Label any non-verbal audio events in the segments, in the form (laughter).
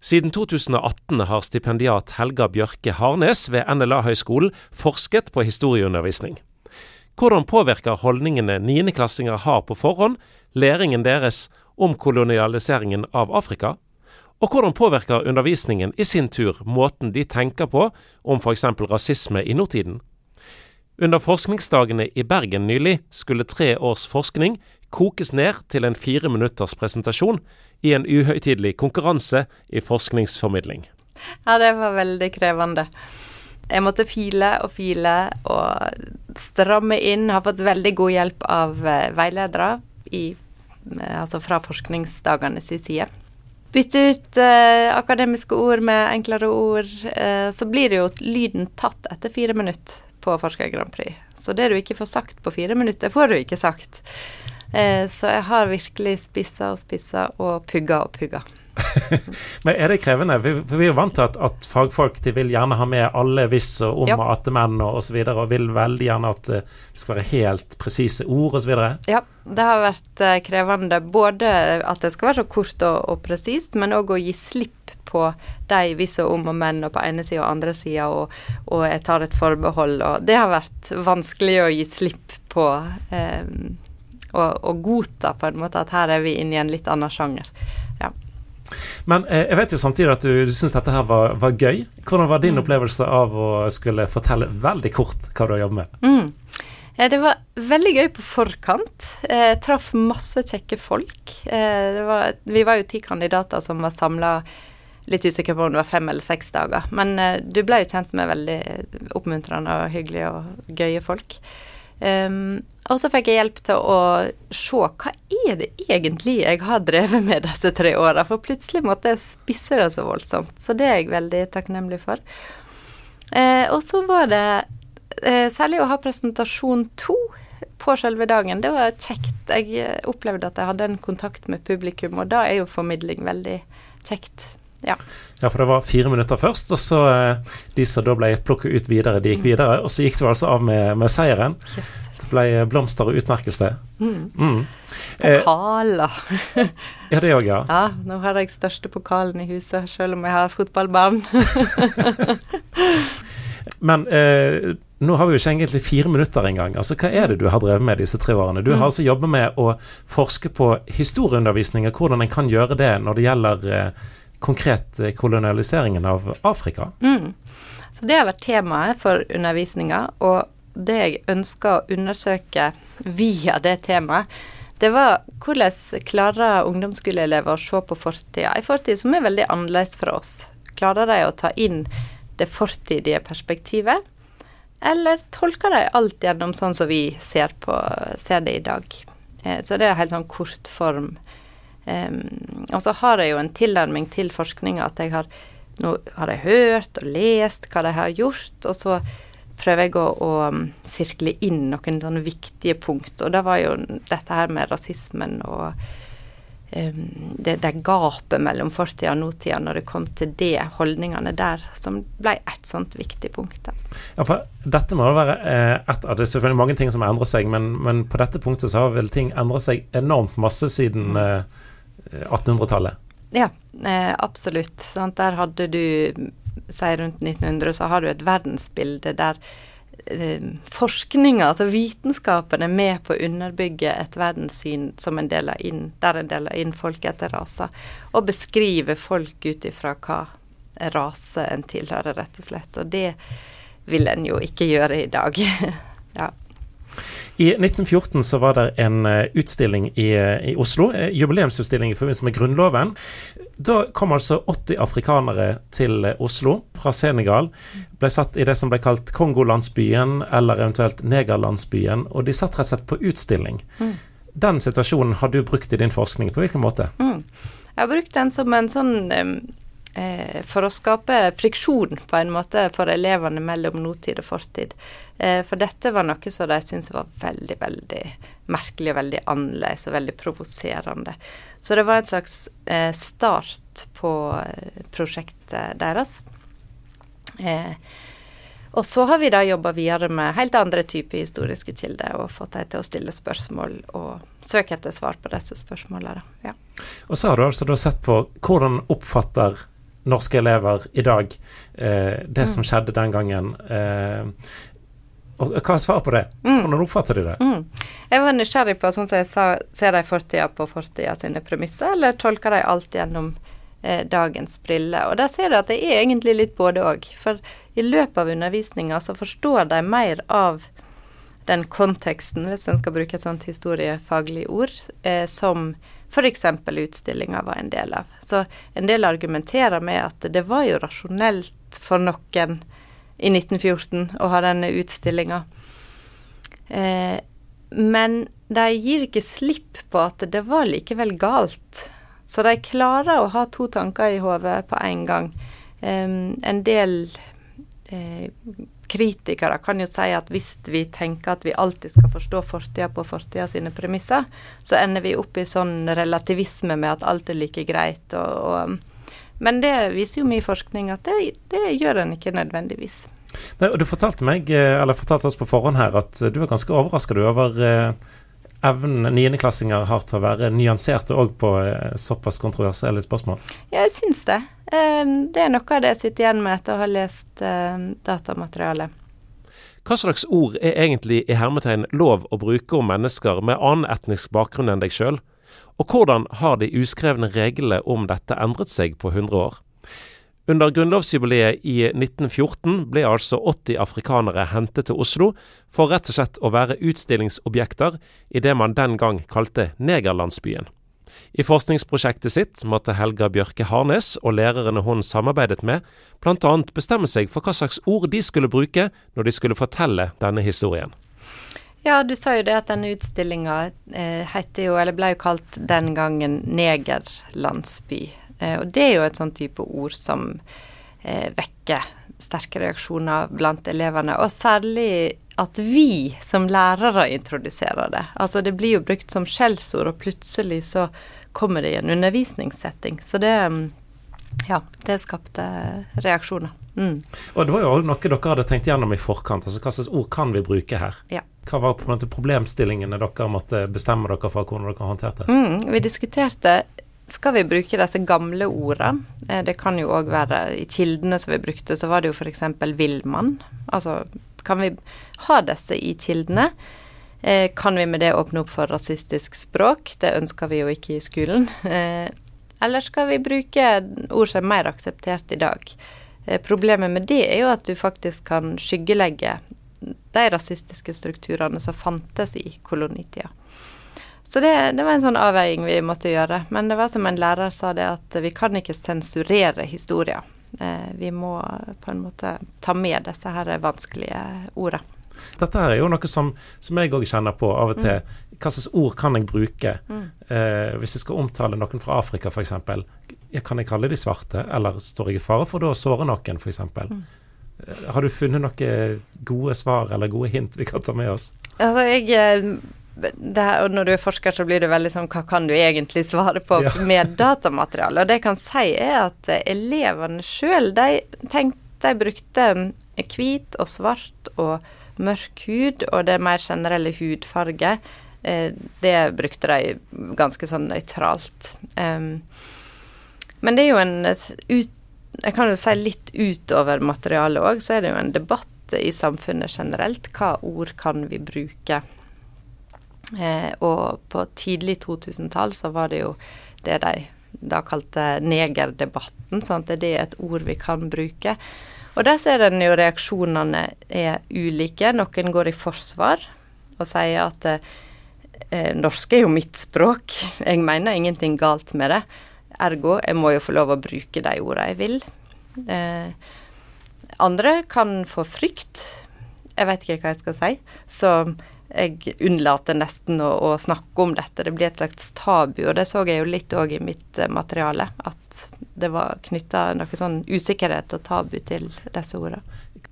Siden 2018 har stipendiat Helga Bjørke Harnes ved NLA-høgskolen forsket på historieundervisning. Hvordan påvirker holdningene niendeklassinger har på forhånd læringen deres om kolonialiseringen av Afrika? Og hvordan påvirker undervisningen i sin tur måten de tenker på om f.eks. rasisme i nåtiden? Under forskningsdagene i Bergen nylig skulle tre års forskning kokes ned til en fire minutters presentasjon i en uhøytidelig konkurranse i forskningsformidling. Ja, det var veldig krevende. Jeg måtte file og file og stramme inn. Har fått veldig god hjelp av eh, veiledere i, eh, altså fra forskningsdagene sin side. Bytte ut eh, akademiske ord med enklere ord. Eh, så blir det jo lyden tatt etter fire minutter på Forsker Grand Prix. Så det du ikke får sagt på fire minutter, får du ikke sagt. Eh, så jeg har virkelig spissa og spissa og pugga og pugga. (laughs) Men er det krevende? Vi, vi er jo vant til at, at, fagfolk de vil gjerne ha med alle hvis og om ja. og attemenn og osv. Og, og vil veldig gjerne at det skal være helt presise ord osv. Ja, det har vært uh, krevende både at det skal være så kort og, og presist, men òg å gi slipp på de hvis og om og men og på ene sida og andre sida, og, og, jeg tar et forbehold. Og det har vært vanskelig å gi slipp på. Um, og, og godta på en måte at her er vi inne i en litt annen sjanger. Men eh, jeg vet jo samtidig at du, du syns dette her var, var, gøy. Hvordan var din mm. opplevelse av å skulle fortelle veldig kort hva du har jobbet med? Mm. Eh, det var veldig gøy på forkant. Eh, traff masse kjekke folk. Eh, var, vi var jo ti kandidater som var samla litt usikker på om det var fem eller seks dager. Men eh, du ble jo kjent med veldig oppmuntrende og hyggelige og gøye folk. Um, og så fikk jeg hjelp til å se hva er det egentlig jeg har drevet med disse tre åra, for plutselig måtte jeg spisse det så voldsomt. Så det er jeg veldig takknemlig for. Eh, og så var det eh, særlig å ha presentasjon to på selve dagen. Det var kjekt. Jeg opplevde at jeg hadde en kontakt med publikum, og da er jo formidling veldig kjekt. Ja. ja, for det var fire minutter først, og så eh, de som da ble plukket ut videre, de gikk videre. Og så gikk du altså av med, med seieren. Yes. Det ble blomster og utmerkelse. Mm. Mm. Pokaler. Eh, ja, det òg, ja. (laughs) ja. Nå har jeg største pokalen i huset, selv om jeg har fotballbarn. (laughs) Men eh, nå har vi jo ikke egentlig fire minutter engang. Altså, hva er det du har drevet med disse tre årene? Du har mm. altså jobbet med å forske på historieundervisning og hvordan en kan gjøre det når det gjelder eh, konkret eh, kolonialiseringen av Afrika. Mm. Så Det har vært temaet for undervisninga, og det jeg ønsker å undersøke via det temaet, det var hvordan klarer ungdomsskoleelever å se på fortida, en fortid som er veldig annerledes fra oss. Klarer de å ta inn det fortidige perspektivet, eller tolker de alt gjennom sånn som vi ser, på, ser det i dag? Eh, så det er helt sånn kortform form Um, og så har jeg jo en tilnærming til forskninga at jeg har nå har jeg hørt og lest hva de har gjort, og så prøver jeg å, å um, sirkle inn noen sånne viktige punkt. Og det var jo dette her med rasismen og det, det gapet mellom fortida og nåtida når det kom til det, holdningene der, som ble et sånt viktig punkt. Da. Ja, for dette må være eh, et av det er selvfølgelig mange ting som endrer seg, men, men, på dette punktet så har vel ting endret seg enormt masse siden mm. eh, 1800-tallet? Ja, eh, absolutt. Der hadde du, si rundt 1900, så har du et verdensbilde der forskninga, altså vitenskapen, er med på å underbygge et verdenssyn som en deler inn, der en deler inn folk etter raser, og beskriver folk ut ifra hva rase en tilhører, rett og slett. Og det vil en jo ikke gjøre i dag. (laughs) ja. I 1914 så var det en eh, utstilling i, eh, i Oslo, eh, jubileumsutstilling i forbindelse med Grunnloven. Da kom altså 80 afrikanere til Oslo fra Senegal. Ble satt i det som ble kalt Kongolandsbyen, eller eventuelt Negerlandsbyen. Og de satt rett og slett på utstilling. Mm. Den situasjonen har du brukt i din forskning. På hvilken måte? Mm. Jeg har brukt den som en sånn eh, for å skape friksjon, på en måte, for elevene mellom nåtid og fortid. Eh, for dette var noe som de syntes var veldig, veldig merkelig og veldig annerledes og veldig provoserende. Så det var en slags eh, start på eh, prosjektet deres. Og så har vi da jobba videre med helt andre typer historiske kilder og fått dem til å stille spørsmål og søke etter svar på disse spørsmålene. Ja. Og så har du altså sett på hvordan oppfatter norske elever i dag eh, det som skjedde den gangen. Eh, og Hva er svaret på det? Hvordan oppfatter de det? Mm. Jeg var nysgjerrig på, sånn som jeg sa, ser de fortida på fortida sine premisser, eller tolker de alt gjennom eh, dagens briller? Og der ser jeg at det er egentlig litt både òg. For i løpet av undervisninga så forstår de mer av den konteksten, hvis en skal bruke et sånt historiefaglig ord, eh, som f.eks. utstillinga var en del av. Så en del argumenterer med at det var jo rasjonelt for noen i 1914 å ha denne utstillinga. Eh, men de gir ikke slipp på at det var likevel galt. Så de klarer å ha to tanker i hodet på en gang. Eh, en del eh, kritikere kan jo si at hvis vi tenker at vi alltid skal forstå fortida på fortida sine premisser, så ender vi opp i sånn relativisme med at alt er like greit. Og, og, men det viser jo mye forskning at det, det gjør en ikke nødvendigvis. Nei, og Du fortalte meg, eh, eller fortalte oss på forhånd her at du var ganske overraska over eh, evnen niendeklassinger har til å være nyanserte òg på eh, såpass kontroversielle spørsmål? Ja, jeg syns det. Ehm, det er noe av det jeg sitter igjen med etter å ha lest ehm, datamaterialet. Hva slags ord er egentlig i hermetegn lov å bruke om mennesker med annen etnisk bakgrunn enn deg sjøl? Og hvordan har de uskrevne reglene om dette endret seg på 100 år? Under grunnlovsjubileet i 1914 ble altså 80 afrikanere hentet til Oslo for rett og slett å være utstillingsobjekter i det man den gang kalte Negerlandsbyen. I forskningsprosjektet sitt måtte Helga Bjørke Harnes og lærerne hun samarbeidet med, bl.a. bestemme seg for hva slags ord de skulle bruke når de skulle fortelle denne historien. Ja, du sa jo det at denne utstillinga eh, jo, eller ble jo kalt den gangen Negerlandsby. Eh, og det er jo et sånn type ord som eh, vekker sterke reaksjoner blant elevene. Og særlig at vi som lærere introduserer det. Altså det blir jo brukt som skjellsord, og plutselig så kommer det i en undervisningssetting. Så det ja, det skapte reaksjoner. Mm. Og det var jo noe dere hadde tenkt gjennom i forkant. altså Hva slags ord kan vi bruke her? Ja. Hva var på en måte problemstillingene dere måtte bestemme dere for hvordan dere håndterte? Mm, vi diskuterte skal vi bruke disse gamle ordene? Eh, det kan jo òg være I kildene som vi brukte, så var det jo f.eks. villmann. Altså, kan vi ha disse i kildene? Eh, kan vi med det åpne opp for rasistisk språk? Det ønsker vi jo ikke i skolen. Eh, eller skal vi bruke ord som er mer akseptert i dag? Problemet med det er jo at du faktisk kan skyggelegge de rasistiske strukturene som fantes i kolonitida. Så det, det, var en sånn avveiing vi måtte gjøre. Men det var som en lærer sa det, at vi kan ikke sensurere historier. Eh, vi må på en måte ta med disse her vanskelige orda. Dette her er jo noe som, som jeg òg kjenner på av og til. Mm. Hva slags ord kan jeg bruke mm. eh, hvis jeg skal omtale noen fra Afrika f.eks.? Kan jeg kalle de svarte, eller står jeg i fare for da å såre noen f.eks.? Mm. Eh, har du funnet noen gode svar eller gode hint vi kan ta med oss? Altså, jeg eh, her, og når du er forsker, så blir det veldig sånn Hva kan du egentlig svare på (laughs) ja. med datamateriale? Og det jeg kan si, er at eh, elevene sjøl, de tenkte de brukte hvit og svart og mørk hud, og det mer generelle hudfarge. Det brukte de ganske sånn nøytralt. Um, men det er jo en ut, Jeg kan jo si litt utover materialet òg, så er det jo en debatt i samfunnet generelt. Hva ord kan vi bruke? Eh, og på tidlig 2000-tall så var det jo det de da kalte negerdebatten. Sant? Det er et ord vi kan bruke. Og der ser en jo reaksjonene er ulike. Noen går i forsvar og sier at eh, norsk er jo mitt språk. Jeg mener ingenting galt med det. Ergo, jeg må jo få lov å bruke de ordene jeg vil. Eh, andre kan få frykt. Jeg vet ikke hva jeg skal si. Så jeg unnlater nesten å, å, snakke om dette. Det blir et slags tabu, og det så jeg jo litt òg i mitt uh, materiale. At det var knytta noe sånn usikkerhet og tabu til disse ordene.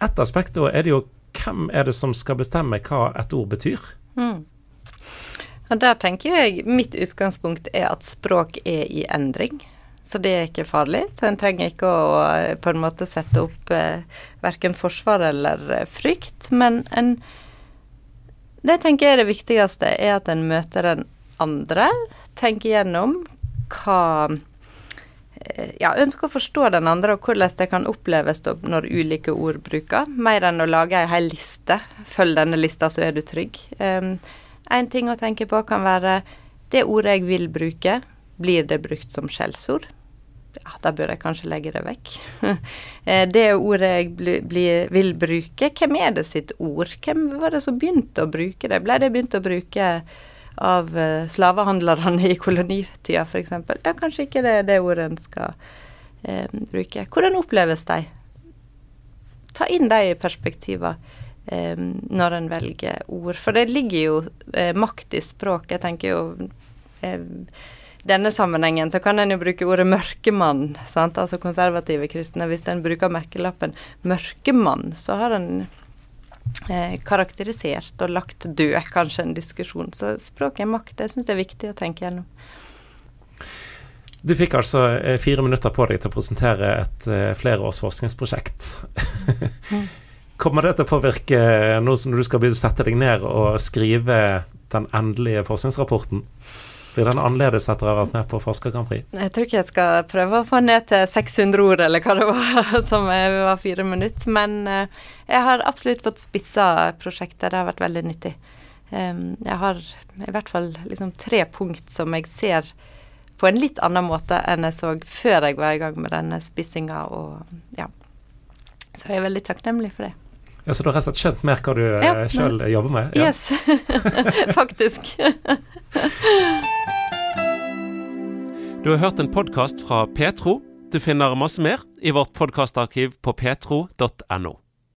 Et aspekt da er det jo hvem er det som skal bestemme hva et ord betyr? Mm. Og der tenker jeg mitt utgangspunkt er at språk er i endring. Så det er ikke farlig. Så en trenger ikke å på en måte sette opp eh, verken forsvar eller eh, frykt, men en det tenker jeg er det viktigste, er at en møter den andre, tenker gjennom hva eh, ja, ønsker å forstå den andre, og hvordan det kan oppleves når ulike ord bruker, mer enn å lage ei hel liste. Følg denne lista, så er du trygg. En ting å tenke på kan være det ordet jeg vil bruke, blir det brukt som skjellsord? Ja, da bør jeg kanskje legge det vekk. (laughs) Eh, det ordet jeg bli, bli, vil bruke, hvem er det sitt ord? Hvem var det som begynte å bruke det? Ble det begynt å bruke av uh, slavehandlerne i kolonitida, f.eks.? Ja, kanskje ikke det er det ordet en skal eh, bruke. Hvordan oppleves de? Ta inn de perspektivene når en velger ord. For det ligger jo makt i språk. Jeg tenker jo denne sammenhengen så kan en jo bruke ordet mørkemann, sant? altså konservative kristne. Hvis en bruker merkelappen mørkemann, så har en eh, karakterisert og lagt død kanskje en diskusjon. Så språk er makt. Det syns jeg er viktig å tenke gjennom. Du fikk altså eh, fire minutter på deg til å presentere et flere flereårs forskningsprosjekt. (laughs) mm. Kommer det til å påvirke nå som du skal sette deg ned og skrive den endelige forskningsrapporten? Blir den annerledes etter å ha vært med på Forsker Grand Prix? Jeg tror ikke jeg skal prøve å få ned til 600 ord, eller hva det var, (laughs) som var fire minutter. Men uh, jeg har absolutt fått spissa prosjektet. Det har vært veldig nyttig. Jeg har i hvert fall liksom tre punkt som jeg ser på en litt annen måte enn jeg så før jeg var i gang med denne spissinga, og ja. Så jeg er veldig takknemlig for det. Ja, Så du har rett og slett skjønt mer hva du ja, eh, sjøl jobber med? Ja. Yes, (laughs) faktisk. du har hørt en podkast fra Petro. Du finner masse mer i vårt podkastarkiv på petro.no.